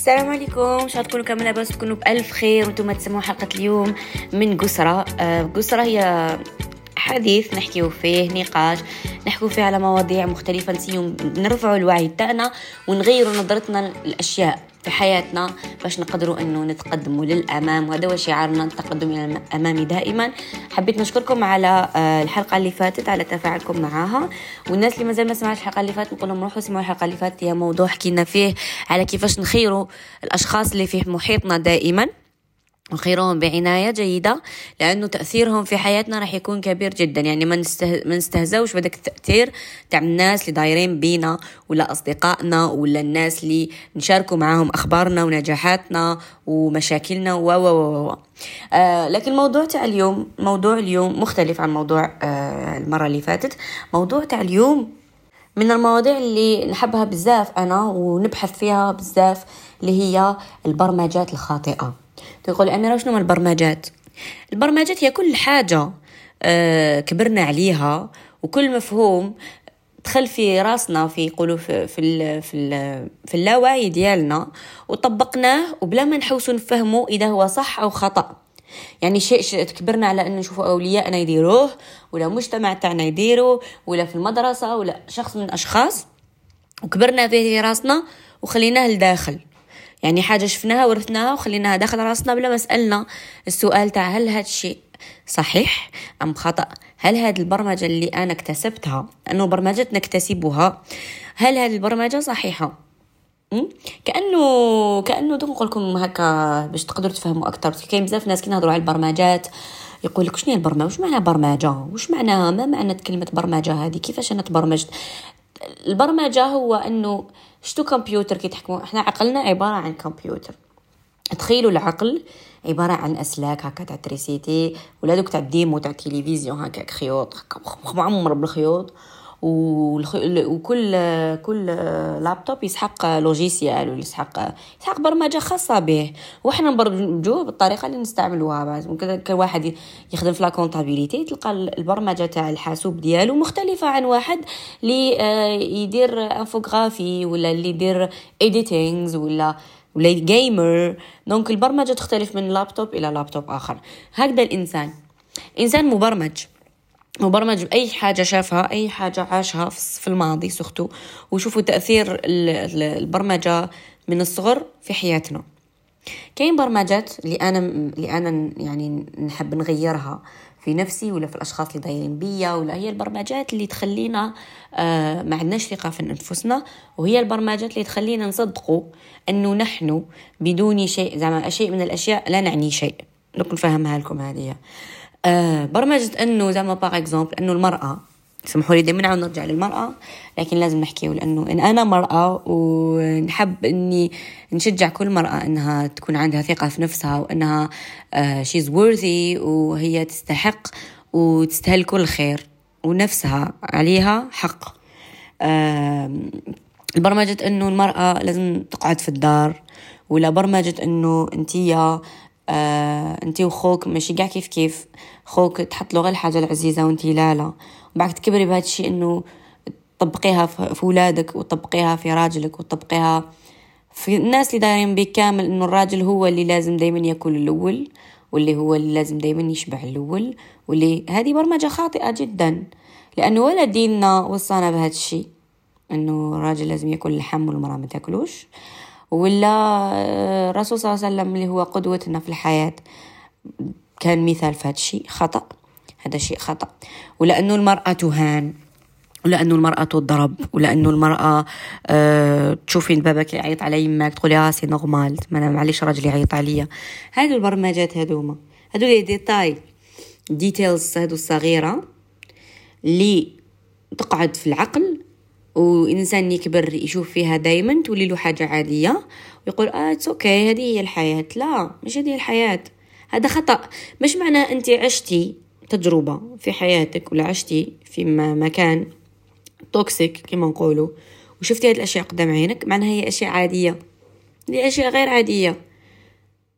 السلام عليكم. ان شاء الله تكونوا كامل لاباس تكونوا بألف خير وأنتم تسمعوا حلقة اليوم من قسرة. آه، قسرة هي حديث نحكيو فيه نقاش نحكوا فيه على مواضيع مختلفة نسيو نرفعوا الوعي تاعنا ونغيروا نظرتنا للأشياء في حياتنا باش نقدروا انه نتقدموا للأمام. وهذا هو شعارنا التقدم إلى الامام دائما. حبيت نشكركم على آه، الحلقة اللي فاتت على تفاعلكم معاها. والناس اللي مازال ما سمعتش الحلقة اللي فاتت نقول لهم روحوا اسمعوا الحلقة اللي فاتت. هي موضوع حكينا فيه على كيفاش نخيروا الأشخاص اللي في محيطنا دائما. وخيرهم بعناية جيدة لأنه تأثيرهم في حياتنا راح يكون كبير جدا. يعني ما نسته... ما نستهزوش بدك التأثير تاع الناس اللي دايرين بينا ولا أصدقائنا ولا الناس اللي نشاركوا معاهم أخبارنا ونجاحاتنا ومشاكلنا و و و آه لكن الموضوع تاع اليوم موضوع اليوم مختلف عن موضوع آه المرة اللي فاتت. موضوع تاع اليوم من المواضيع اللي نحبها بزاف أنا ونبحث فيها بزاف اللي هي البرمجات الخاطئة. تقول أميرة شنو البرمجات؟ البرمجات هي كل حاجة آه، كبرنا عليها وكل مفهوم دخل في راسنا في يقولوا في في ال في, ال في اللاوعي ديالنا وطبقناه وبلا ما نحوسوا نفهموا إذا هو صح أو خطأ. يعني شيء كبرنا على أن نشوفوا أولياءنا يديروه ولا مجتمع تاعنا يديروه ولا في المدرسة ولا شخص من الاشخاص وكبرنا فيه في راسنا وخليناه لداخل. يعني حاجة شفناها ورثناها وخليناها داخل راسنا بلا ما سألنا. السؤال تاع هل هذا الشيء صحيح أم خطأ؟ هل هذه البرمجة اللي أنا اكتسبتها أنه برمجة نكتسبها هل هذه البرمجة صحيحة؟ كانه كأنه دوك لكم هكا باش تقدروا تفهموا أكثر كاين بزاف ناس كي نهضروا على البرمجات يقول لك شنو هي البرمجة؟ واش معنى برمجة؟ واش معناها ما معنى كلمة برمجة هذه؟ كيفاش أنا تبرمجت؟ البرمجة هو أنه شتو كمبيوتر كي تحكموا إحنا عقلنا عبارة عن كمبيوتر. تخيلوا العقل عبارة عن أسلاك هكا تاع électricité ولا دوك تاع ال démo تاع التلفزيون هكا خيوط هكا معمر بالخيوط. وكل كل لابتوب يسحق logiciel ويسحق يسحق برمجة خاصة به. وحنا نبرمجوه بالطريقة اللي نستعملوها كل واحد يخدم في la comptabilité تلقى البرمجة تاع الحاسوب ديالو مختلفة عن واحد اللي آه، يدير infographie ولا اللي يدير editings ولا ولا gamer donc البرمجة تختلف من لابتوب إلى لابتوب آخر. هكذا الإنسان. إنسان مبرمج. مبرمج بأي حاجة شافها أي حاجة عاشها في الماضي سختو وشوفوا تأثير البرمجة من الصغر في حياتنا. كاين برمجات اللي أنا اللي أنا يعني نحب نغيرها في نفسي ولا في الأشخاص اللي دايرين بيا ولا هي البرمجات اللي تخلينا آه ما عندناش ثقة في أنفسنا وهي البرمجات اللي تخلينا نصدقوا أنه نحن بدون شيء زعما شيء من الأشياء لا نعني شيء. لكم نفهمها لكم هذه آه برمجة إنه زعما par exemple إنه المرأة سمحوا لي دائما نرجع للمرأة لكن لازم نحكيو لأنه إن أنا مرأة ونحب إني نشجع كل مرأة إنها تكون عندها ثقة في نفسها وإنها she's uh, worthy وهي تستحق وتستاهل كل خير ونفسها عليها حق. uh, برمجة إنه المرأة لازم تقعد في الدار ولا برمجة إنه أنتيا آه انتي وخوك ماشي قاع كيف كيف. خوك تحط له غير الحاجة العزيزة وانتي لا لا. وبعد تكبري بهذا الشيء إنه تطبقيها في ولادك وتطبقيها في راجلك وتطبقيها في الناس اللي دايرين بك كامل إنه الراجل هو اللي لازم دايما ياكل الأول واللي هو اللي لازم دايما يشبع الأول واللي هذه برمجة خاطئة جدا. لأنه ولا ديننا وصانا بهذا الشيء إنه الراجل لازم ياكل اللحم والمرأة ما تاكلوش. ولا آه، الرسول صلى الله عليه وسلم اللي هو قدوتنا في الحياة. كان مثال في هذا الشيء خطأ. هذا شيء خطأ. ولأنه المرأة تهان ولأنه المرأة تضرب ولأنه المرأة أه تشوفي بابك يعيط على يماك تقولي آه c'est normal ما أنا معليش راجل يعيط عليا. هادو البرمجات هادوما. هادو les détails details هادو الصغيرة اللي تقعد في العقل وإنسان يكبر يشوف فيها دايما تولي له حاجة عادية ويقول آه it's okay هذه هي الحياة. لا مش هذه الحياة. هذا خطأ. مش معناه أنت عشتي تجربة في حياتك ولا عشتي في مكان toxic كما نقولوا وشفتي هذه الأشياء قدام عينك معناها هي أشياء عادية. دي أشياء غير عادية.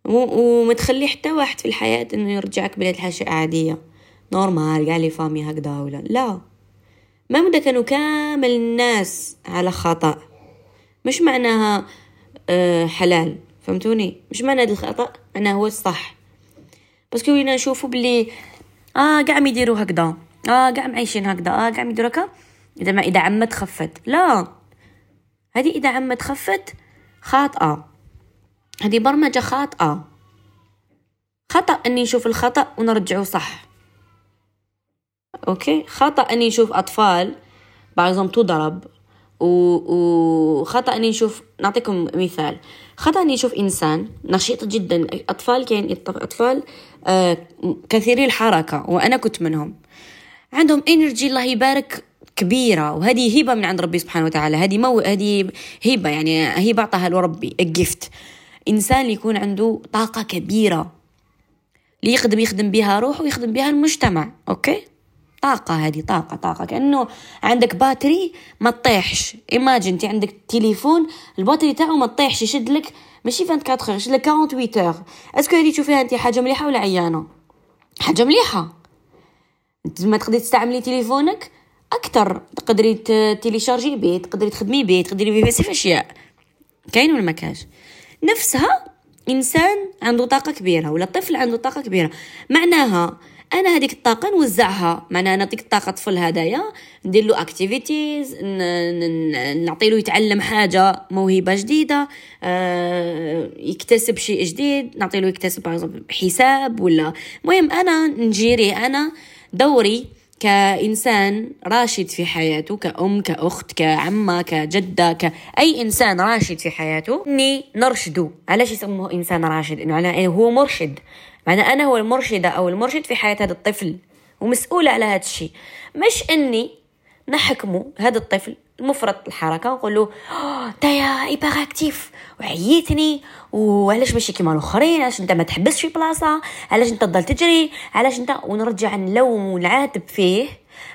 وما تخلي حتى واحد في الحياة إنه يرجعك بلي هاد الأشياء عادية. نورمال قال لي فامي هكذا ولا لا. ما مدى كانوا كامل الناس على خطأ؟ مش معناها آه، حلال فهمتوني؟ مش معنى هذا الخطأ؟ أنا هو الصح. بس كوينا نشوفوا بلي آه قاعد يديروا هكذا. آه قاعد عايشين هكذا. آه قاعد يديروا هكا إذا ما إذا عمت خفت. لا. هذه إذا عمت خفت خاطئة. هذه برمجة خاطئة. خطأ أني نشوف الخطأ ونرجعه صح. أوكي؟ خطأ إني نشوف أطفال بعضهم تضرب وخطأ إني نشوف نعطيكم مثال. خطأ إني نشوف إنسان نشيط جدا. أطفال كاين أطفال آه كثيري الحركة وأنا كنت منهم. عندهم إنرجي الله يبارك كبيرة وهذه هبة من عند ربي سبحانه وتعالى. هذه مو هذه هبة يعني هبة أعطاها له ربي الجفت إنسان يكون عنده طاقة كبيرة ليخدم يخدم بها روحه ويخدم بها المجتمع okay؟ طاقة هذه طاقة طاقة. كأنه عندك batterie ما تطيحش. imagine انت عندك تليفون ال batterie تاعو ما تطيحش يشد لك ماشي 24 يشد لك 48 heures est-ce que هذه تشوفيها انت حاجة مليحة ولا عيانة؟ حاجة مليحة. أنت ما تقدري تستعملي تليفونك أكثر تقدري télécharger بيه تقدري تخدمي بيه تقدري بيه بزاف أشياء. كاين ولا ما كاش نفسها إنسان عنده طاقة كبيرة ولا طفل عنده طاقة كبيرة. معناها أنا هذيك الطاقة نوزعها. معناها نعطيك الطاقة طفل هدايا ندير له activities نعطي له يتعلم حاجة موهبة جديدة آه، يكتسب شيء جديد نعطي له يكتسب حساب ولا. المهم أنا ن gérer أنا دوري كإنسان راشد في حياته كأم كأخت كعمة كجدة كأي إنسان راشد في حياته إني نرشده علاش يسموه إنسان راشد؟ إنه هو مرشد. معنى أنا هو المرشدة أو المرشد في حياة هذا الطفل ومسؤولة على هذا الشيء. مش إني نحكمه هذا الطفل مفرط الحركة نقول له أنت يا hyperactif وعييتني وعلاش ماشي كيما الآخرين؟ علاش أنت ما تحبسش في بلاصة؟ علاش أنت تضل تجري؟ علاش أنت؟ ونرجع نلوم ونعاتب فيه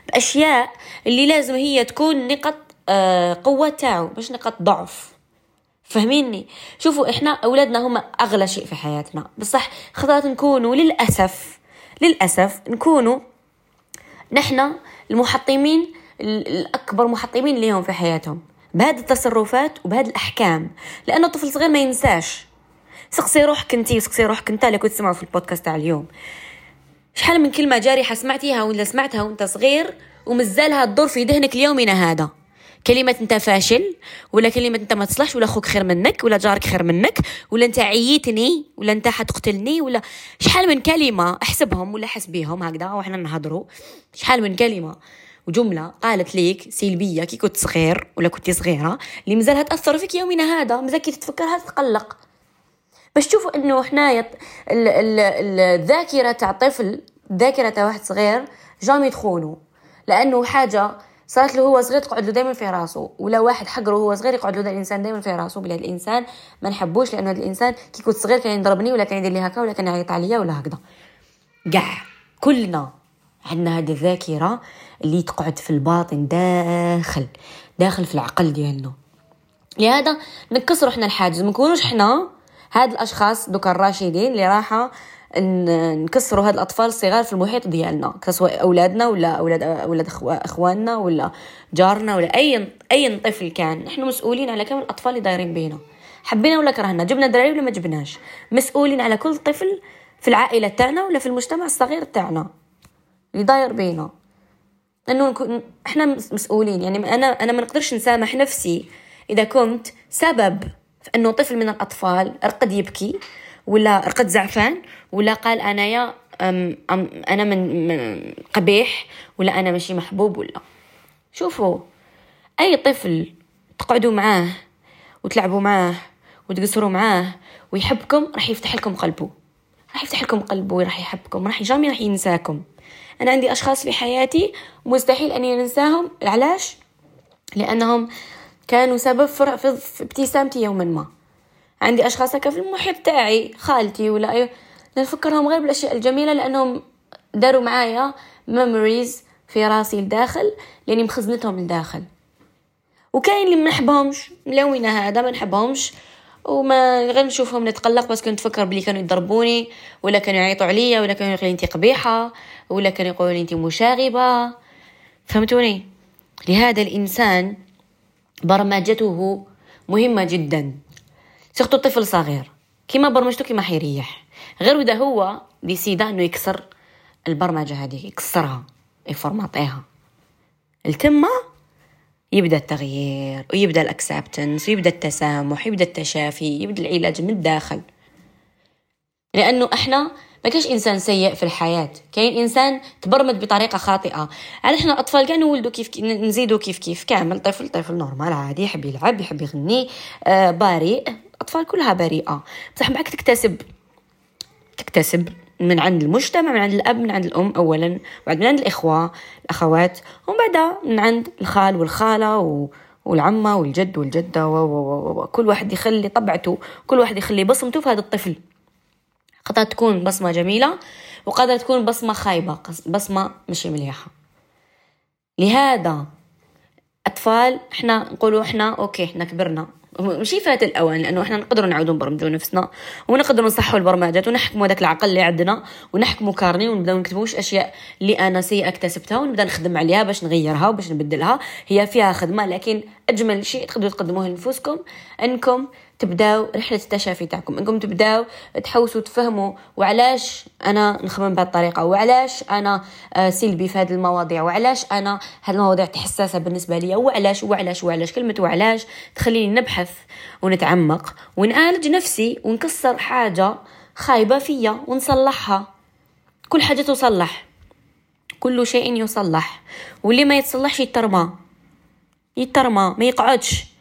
بأشياء اللي لازم هي تكون نقط آه، قوة تاعو مش نقط ضعف. فهميني؟ شوفوا إحنا أولادنا هم أغلى شيء في حياتنا. بصح خطرات نكونوا للأسف للأسف نكونوا نحن المحطمين الأكبر محطمين ليهم في حياتهم. بهذه التصرفات وبهذه الأحكام. لأنه طفل صغير ما ينساش. سقسي روحك أنتي وسقسي روحك أنت اللي كنت تسمعوا في البودكاست تاع اليوم. شحال من كلمة جارحة سمعتيها ولا سمعتها وأنت صغير ومازالها تدور في ذهنك ليومنا هذا؟ كلمة أنت فاشل ولا كلمة أنت ما تصلحش ولا أخوك خير منك ولا جارك خير منك ولا أنت عييتني ولا أنت حتقتلني ولا شحال من كلمة احسبهم ولا حسبيهم هكذا وحنا نهضروا. شحال من كلمة وجملة قالت ليك سلبية كي كنت صغير ولا كنتي صغيرة اللي مازالها تأثر فيك يومنا هذا مازال كي تتفكرها تتقلق. باش تشوفوا إنه حنايا الذاكرة تاع طفل الذاكره تاع واحد صغير جامي تخونو. لأنه حاجة صارت له هو صغير تقعد له دائما في راسه ولا واحد حقره هو صغير يقعد له الإنسان دائما في راسه بلا الإنسان ما نحبوش لأنه هذا الإنسان كي كنت صغير كان يضربني ولا كان يدير لي هكا ولا كان يعيط عليا ولا هكذا. كاع كلنا عندنا هذه الذاكرة اللي تقعد في الباطن داخل داخل في العقل ديالنا. لهذا نكسروا إحنا الحاجز ما نكونوش إحنا هاد الأشخاص دوك الراشدين اللي راحة نكسروا هاد الأطفال الصغار في المحيط ديالنا. سواء أولادنا ولا أولاد أولاد أخواننا ولا جارنا ولا أي أي طفل كان. نحن مسؤولين على كامل الأطفال اللي دايرين بينا. حبينا ولا كرهنا؟ جبنا دراري ولا ما جبناش؟ مسؤولين على كل طفل في العائلة تاعنا ولا في المجتمع الصغير تاعنا اللي داير بينا. إنه نكون إحنا مسؤولين. يعني أنا أنا ما نقدرش نسامح نفسي إذا كنت سبب في إنه طفل من الأطفال رقد يبكي. ولا رقد زعفان ولا قال أنايا أم أم أنا من قبيح ولا أنا ماشي محبوب ولا. شوفوا أي طفل تقعدوا معاه وتلعبوا معاه وتقصروا معاه ويحبكم راح يفتح لكم قلبه. راح يفتح لكم قلبه وراح يحبكم راح جامي راح ينساكم. أنا عندي أشخاص في حياتي مستحيل أني ننساهم علاش لأنهم كانوا سبب في ابتسامتي يوما ما. عندي أشخاص هكا في المحيط تاعي خالتي ولا أي... نفكرهم غير بالأشياء الجميلة لأنهم داروا معايا ميموريز في راسي لداخل لأني مخزنتهم لداخل. وكاين اللي ما نحبهمش ملونة هذا ما نحبهمش وما غير نشوفهم نتقلق بس كنت نفكر بلي كانوا يضربوني ولا كانوا يعيطوا عليا ولا كانوا يقولوا انت قبيحه ولا كانوا يقولوا انت مشاغبة. فهمتوني؟ لهذا الإنسان برمجته مهمة جدا. سيرتو طفل صغير. كيما برمجته كيما حيريح. غير اذا هو ديسيدا انه يكسر البرمجة هذه يكسرها يفرمطيها التمه يبدأ التغيير ويبدأ الأكسبتنس ويبدأ التسامح يبدأ التشافي يبدأ العلاج من الداخل. لأنه إحنا ما كاينش إنسان سيء في الحياة. كاين إنسان تبرمج بطريقة خاطئة. على إحنا الاطفال كاع نولدوا كيف نزيدوا كيف كيف؟ كامل طفل طفل نورمال عادي يحب يلعب يحب يغني آه بريء. الأطفال كلها بريئة. بصح معك تكتسب تكتسب من عند المجتمع من عند الأب من عند الأم اولا وبعد من عند الإخوة الأخوات ومن بعد من عند الخال والخالة و... والعمة والجد والجدة و... و... و... كل واحد يخلي طبعته كل واحد يخلي بصمته في هذا الطفل. قد تكون بصمة جميلة وقد تكون بصمة خايبة بصمة مش مليحة. لهذا أطفال إحنا نقولوا إحنا أوكي إحنا كبرنا. ماشي فات الأوان لأنه إحنا نقدروا نعاودوا نبرمجوا نفسنا ونقدروا نصحوا البرمجات ونحكموا هذاك العقل اللي عندنا ونحكموا كارني ونبداو نكتبوا واش أشياء اللي أنا سيئه أكتسبتها ونبدأ نخدم عليها باش نغيرها وباش نبدلها. هي فيها خدمة لكن أجمل شيء تقدروا تقدموه لنفوسكم إنكم تبداو رحلة التشافي تاعكم. انكم تبداو تحوسوا تفهموا وعلاش أنا نخمم بهذه الطريقة وعلاش أنا آه، سلبي في هذه المواضيع وعلاش أنا هذه المواضيع حساسه بالنسبة لي وعلاش وعلاش وعلاش كلمة وعلاش تخليني نبحث ونتعمق ونعالج نفسي ونكسر حاجة خايبة فيا ونصلحها. كل حاجة تصلح كل شيء يصلح واللي ما يتصلحش يترمى يترمى ما يقعدش.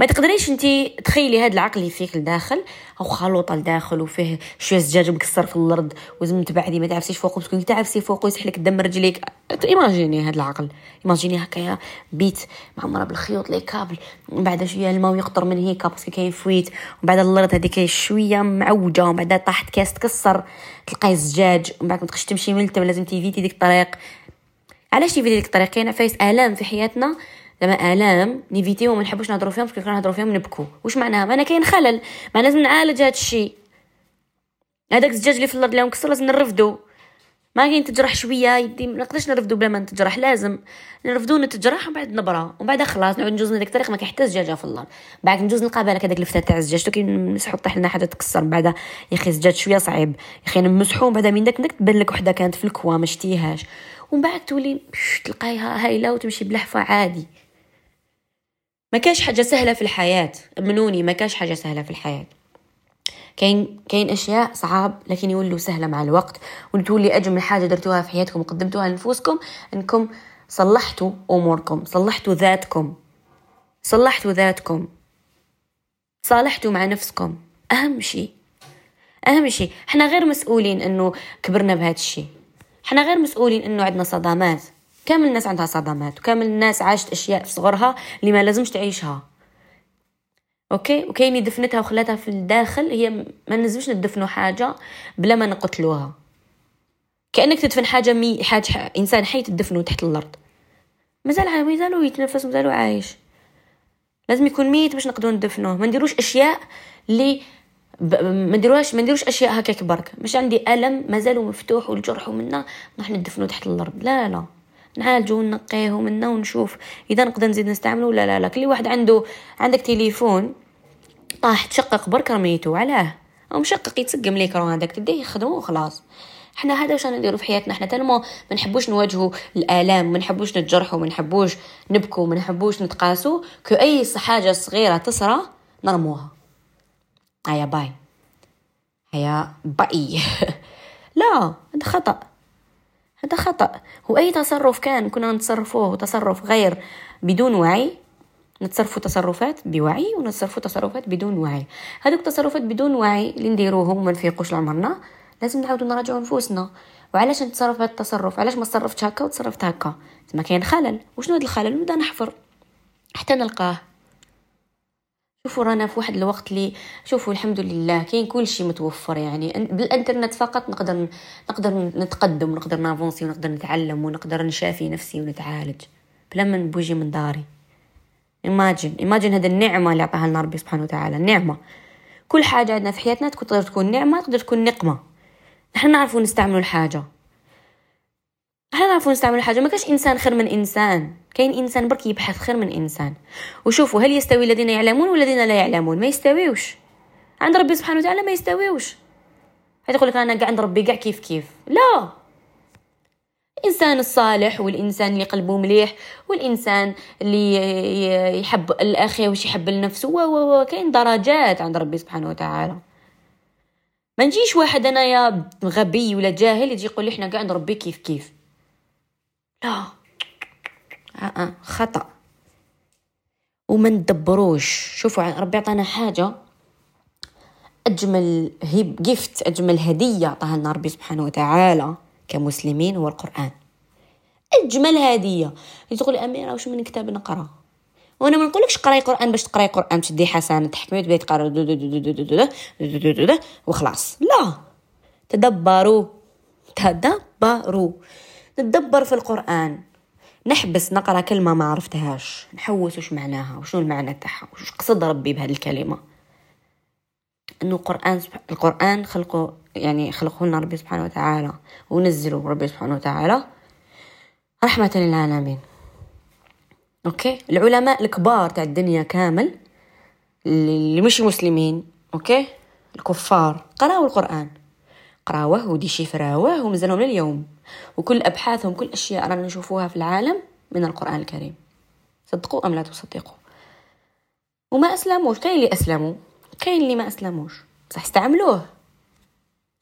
ما تقدريش انت تخيلي هذا العقل اللي فيك لداخل أو خلوطه لداخل وفيه شوية زجاج مكسر في الأرض وزم تبعدي ما تعرفيش فوق تكوني تعرفي فوق ويسحلك لك الدم رجليك. ايماجيني هذا العقل ايماجيني هكايا بيت معمرة بالخيوط لي كابل ومن بعد شوية الماء يقطر من هيك باسكو كاين فويت ومن بعد الأرض هذيك شوية معوجة ومن بعد طاحت كاس تكسر تلقاي زجاج ومن بعد ما تقدرش تمشي من تم لازم ت éviter ديك الطريق. علاش ت éviter ديك الطريق؟ كاينة فايس آلام في حياتنا زعما آلام ن éviter و ما نحبوش نهضروا فيهم parce que نهضروا فيهم نبكوا واش معناها؟ ما أنا كاين خلل. ما لازم نعالج هذا الشيء هذاك الزجاج اللي في الأرض اللي مكسر لازم نرفدو. ما كاين تجرح شوية يدي ما نقدرش نرفدو بلا ما نتجرح لازم. نرفدو نتجرح ومن بعد نبرا. ومن بعد خلاص نعود نجوز ديك الطريق ما كاين حتى زجاجه في الأرض. بعد نجوز نلقى بالك هذاك الفتات تاع الزجاج كي نمسحو طيح لنا حاجة تكسر من بعد يا أخي الزجاج شوية صعيب. يا أخي نمسحو من بعد من داك تبان لك وحدة كانت في الكوا ما شتيهاش. ومن بعد تولي تلقايها هايلة وتمشي بلحفة عادي. ما كاش حاجة سهلة في الحياة. منوني ما كاش حاجة سهلة في الحياة. كاين كاين أشياء صعاب لكن يولوا سهلة مع الوقت. وتولي أجمل حاجة درتوها في حياتكم وقدمتوها لنفوسكم إنكم صلحتوا أموركم صلحتوا ذاتكم. صلحتوا ذاتكم. صالحتوا مع نفسكم. أهم شيء أهم شيء إحنا غير مسؤولين إنه كبرنا بهذا الشيء إحنا غير مسؤولين إنه عندنا صدمات. كامل الناس عندها صدمات وكامل الناس عاشت أشياء في صغرها اللي ما لازمش تعيشها. أوكي؟ وكاين اللي دفنتها وخلاتها في الداخل هي ما نلزمش ندفنوا حاجة بلا ما نقتلوها. كأنك تدفن حاجة مي حاجة إنسان حي تدفنه تحت الأرض. مازال مازالو يتنفس مازالو عايش. لازم يكون ميت باش نقدروا ندفنوه. ما نديروش أشياء اللي ب... ما نديروهاش ما نديروش أشياء هكاك برك. مش عندي ألم مازالو مفتوح والجرح ومنا نروح ندفنو تحت الأرض. لا لا. نعالجو ونقيه منا ونشوف إذا نقدر نزيد نستعمله ولا لا. لا كل واحد عنده عندك تليفون طاح تشقق برك رميتو علاه. أو مشقق يتسقم ليكرو هذاك تديه يخدمو وخلاص. إحنا هذا واش نديرو في حياتنا؟ إحنا تلمو ما نحبوش نواجهوا الآلام ما نحبوش نتجرحوا ما نحبوش نبكوا ما نحبوش نتقاسوا كو أي حاجة صغيرة تصرى نرموها. هيا bye. هيا bye. لا هذا خطأ. هذا خطأ. وأي تصرف كان كنا نتصرفوه تصرف غير بدون وعي نتصرفوا تصرفات بوعي ونتصرفوا تصرفات بدون وعي. هذوك التصرفات بدون وعي اللي نديروهم وما نفيقوش لعمرنا لازم نعاودوا نراجعوا نفوسنا. وعلاش نتصرف بهذا التصرف؟ علاش ما تصرفتش هكا وتصرفت هكا؟ ما كاين خلل. وشنو هذا الخلل؟ نبدا نحفر. حتى نلقاه. شوفوا رانا في واحد الوقت اللي شوفوا الحمد لله كاين كل شيء متوفر يعني. بالإنترنت فقط نقدر نقدر نتقدم ونقدر ن avancer ونقدر نتعلم ونقدر نشافي نفسي ونتعالج. بلا ما نبوجي من داري. imagine imagine هذا النعمة اللي عطاها لنا ربي سبحانه وتعالى النعمة كل حاجة عندنا في حياتنا تقدر تكون نعمة تقدر تكون نقمة. نحن نعرفوا نستعملوا الحاجة. نحن نعرفوا نستعملوا الحاجة ما كاش إنسان خير من إنسان. كاين إنسان برك يبحث خير من إنسان. وشوفوا هل يستوي الذين يعلمون والذين لا يعلمون؟ ما يستويوش. عند ربي سبحانه وتعالى ما يستويوش. هذا يقول لك أنا قاعد عند ربي قاع كيف كيف. لا. الإنسان الصالح والإنسان اللي قلبه مليح والإنسان اللي يحب الأخي وش يحب لنفسه و كاين درجات عند ربي سبحانه وتعالى. ما نجيش واحد انايا غبي ولا جاهل يجي يقول لي إحنا قاعد نربي كيف كيف. لا آه آه خطأ وما ندبروش شوفوا ربي عطانا حاجة أجمل هيب جيفت أجمل هدية عطاها لنا ربي سبحانه وتعالى كمسلمين هو القرآن أجمل هدية تقول أميرة وش من كتاب نقرأ وأنا ما نقولكش قراي قران باش تقراي قران تشدي حسنه تحكمي تبداي تقرا وخلاص لا تدبروا تدبروا نتدبر في القرآن. نحبس نقرأ كلمة ما عرفتهاش. نحوس وش معناها وشنو المعنى تاعها وش قصد ربي بهذه الكلمة. إنه القرآن القرآن خلقه يعني خلقه لنا ربي سبحانه وتعالى ونزله ربي سبحانه وتعالى رحمة للعالمين. أوكي؟ العلماء الكبار تاع الدنيا كامل اللي مش مسلمين أوكي؟ الكفار قرأوا القرآن. قراوه وديشيفراوه ومازالهم لليوم وكل أبحاثهم كل أشياء رانا نشوفوها في العالم من القرآن الكريم. صدقوا أم لا تصدقوا؟ وما أسلموش كاين اللي أسلموا كاين اللي ما أسلموش. بصح استعملوه.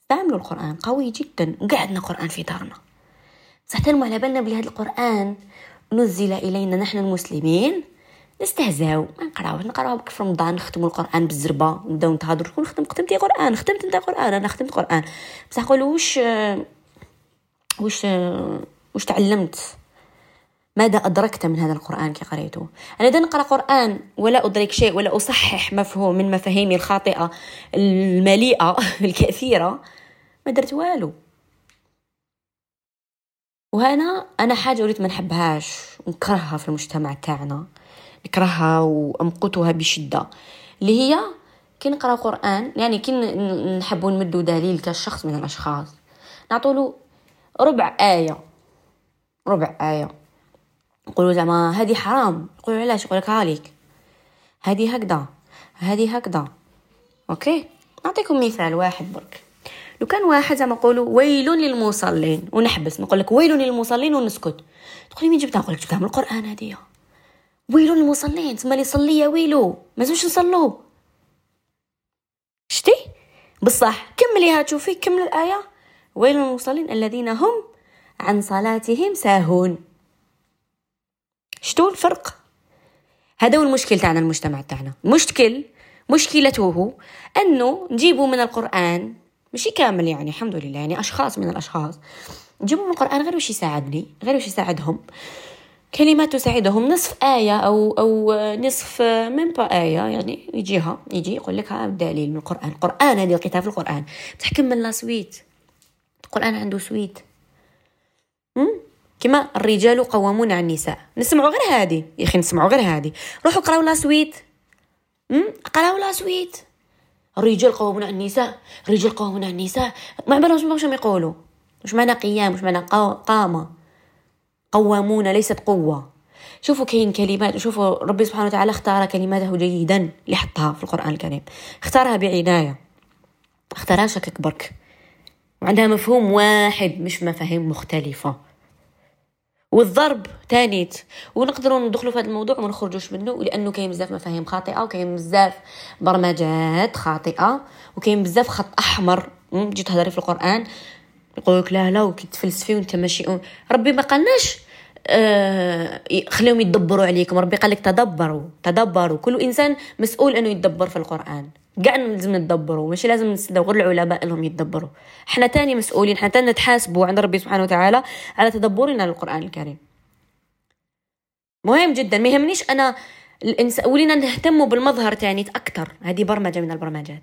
استعملوا القرآن قوي جدا وقعدنا قران في دارنا. بصح تنمو على بالنا بلي هذا القرآن نزل إلينا نحن المسلمين. نستهزاو ما نقراوش نقراو في رمضان نختموا القرآن بالزربة نبداو نتهضروا شكون ختم ختمتي قرآن ختمت أنت قرآن أنا ختمت قرآن. بصح قولوا واش واش واش تعلمت؟ ماذا أدركت من هذا القرآن كي قريته؟ أنا إذا نقرأ قرآن ولا أدرك شيء ولا أصحح مفهوم من مفاهيمي الخاطئة المليئة الكثيرة ما درت والو. وهنا أنا حاجة أريد ما نحبهاش نكرهها في المجتمع تاعنا نكرهها وأمقتها بشدة اللي هي كي نقرأ قرآن يعني كي نحبوا نمدوا دليل كشخص من الأشخاص. نعطولو ربع آية. ربع آية. نقولوا زعما هذه حرام. يقولوا علاش؟ يقول لك هاليك. هكذا. هذه هكذا. OK؟ نعطيكم مثال واحد برك. لو كان واحد زعما نقولوا ويل للمصلين ونحبس نقول لك ويل للمصلين ونسكت. تقولي مين جبتها؟ نقول لك جبتها من القرآن هذه. ويل للمصلين تسمى لي صلي يا ويلو. ما زوش نصلوا شتي؟ بصح كمليها تشوفي كمل الآية. ويل للمصلين الذين هم عن صلاتهم ساهون. شتو الفرق؟ هذا هو المشكل تاعنا المجتمع تاعنا. مشكل مشكلته أنه نجيبوا من القرآن ماشي كامل يعني الحمد لله يعني أشخاص من الأشخاص. نجيبوا من القرآن غير واش يساعدني غير واش يساعدهم. كلمات تساعدهم نصف آية أو أو نصف من با آية يعني يجيها يجي يقول لك ها دليل من القرآن. القرآن هذه الكتاب في القرآن. تحكم من la suite القرآن عنده suite. كما الرجال قوامون على النساء. نسمعوا غير هذه. يا أخي نسمعوا غير هذه. روحوا قراو لا سويت. قراو لا سويت. الرجال قوامون على النساء. الرجال قوامون على النساء. ما بالهم واش يقولوا؟ واش معنى قيام واش معنى قامة. قوامون ليست قوة. شوفوا كاين كلمات شوفوا ربي سبحانه وتعالى اختار كلماته جيدا اللي حطها في القرآن الكريم. اختارها بعناية. اختارها شكك برك. وعندها مفهوم واحد مش مفاهيم مختلفة. والضرب تانيت ونقدروا ندخلوا في هذا الموضوع وما نخرجوش منه لأنه كاين بزاف مفاهيم خاطئة وكاين بزاف برمجات خاطئة وكاين بزاف خط أحمر. تجي تهضري في القرآن يقول لك لا لا وكي تفلسفي وانت ماشي ربي ما قالناش آه خليهم يدبروا عليكم ربي قال لك تدبروا تدبروا. كل إنسان مسؤول إنه يتدبر في القرآن. كاع لازم نتدبروا ماشي لازم نستناو غير العلماء انهم يتدبروا. حنا تاني مسؤولين حنا تاني نتحاسبوا عند ربي سبحانه وتعالى على تدبرنا للقرآن الكريم. مهم جدا. ما يهمنيش أنا الانسان ولينا نهتموا بالمظهر تاني أكثر هذه برمجة من البرمجات.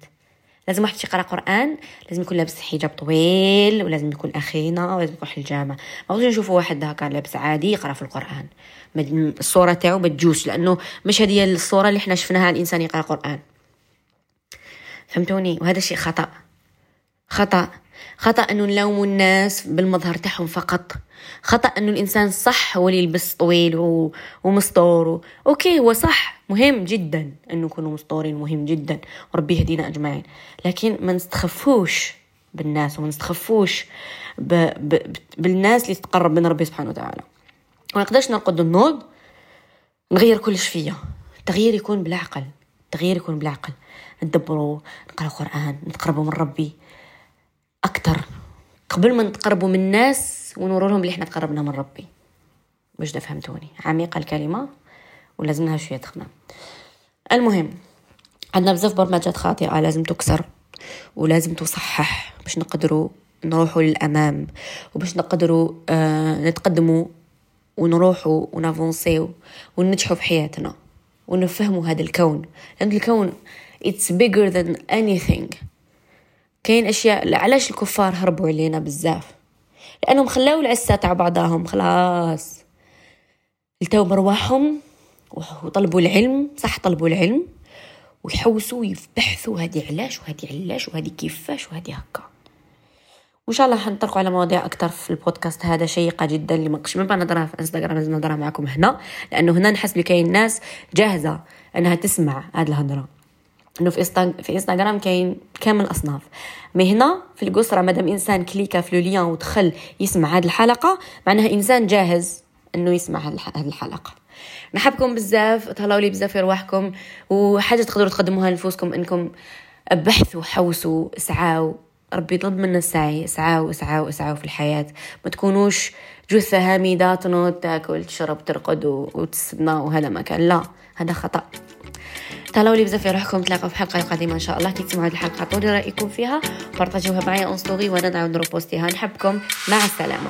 لازم واحد يقرأ قرآن لازم يكون لابس حجاب طويل ولازم يكون اخينا ولازم يكون حجامة. ما بغيتش نشوفوا واحد هكا لابس عادي يقرأ في القرآن. الصورة تاعو ما تجوش لأنه مش هذه الصورة اللي إحنا شفناها الإنسان يقرأ قرآن. فهمتوني؟ وهذا شيء خطأ. خطأ. خطأ انه نلوموا الناس بالمظهر تاعهم فقط. خطأ انه الإنسان صح هو اللي يلبس طويل و... أوكي هو صح مهم جدا انه نكونوا مسطورين مهم جدا. وربي يهدينا أجمعين. لكن ما نستخفوش بالناس وما نستخفوش ب... ب... بالناس اللي تقرب من ربي سبحانه وتعالى. وما نقدرش نرقد النوض نغير كلش فيا. التغيير يكون بالعقل التغيير يكون بالعقل. ندبروا نقرأ قرآن نتقربوا من ربي. أكثر قبل ما نتقربوا من الناس ونوروا لهم اللي إحنا تقربنا من ربي. باش فهمتوني؟ عميقة الكلمة ولازمها شوية تخمام. المهم عندنا بزاف برمجات خاطئة لازم تكسر ولازم تصحح باش نقدروا نروحوا للأمام وباش نقدروا آه نتقدموا ونروحوا ونافونسيو وننجحوا في حياتنا ونفهموا هذا الكون. لأن الكون it's bigger than anything. كاين أشياء علاش الكفار هربوا علينا بزاف؟ لأنهم خلاو العسة تاع بعضاهم خلاص. التو برواحهم وطلبوا العلم صح طلبوا العلم ويحوسوا ويبحثوا هذه علاش وهذه علاش وهذه كيفاش وهذه هكا. وإن شاء الله حنطرقوا على مواضيع أكثر في البودكاست هذا شيقة جدا اللي ما نقدرش من نضرها في إنستغرام لازم نضرها معكم هنا لأنه هنا نحس بلي كاين ناس جاهزة إنها تسمع هذه الهضرة. إنه في في إنستغرام كاين كامل الاصناف مي هنا في القصره مادام إنسان كليكا في لو ودخل يسمع هذه الحلقة معناها إنسان جاهز إنه يسمع هذه الحلقة. نحبكم بزاف تهلاو لي بزاف في رواحكم وحاجة تقدروا تقدموها لنفوسكم إنكم بحثوا حوسوا اسعاو. ربي يطلب منا السعي اسعاو اسعاو اسعاو في الحياة. ما تكونوش جثة هامدة تنوض تاكل تشرب ترقد وتستنى وهذا ما كان. لا هذا خطأ. تهلاو لي بزاف في روحكم تلاقوا في حلقة قادمة إن شاء الله. كي تسمعوا هذه الحلقة عطولي رأيكم فيها partager وها معايا en story وأنا نعاود ن reposter ها نحبكم. مع السلامة.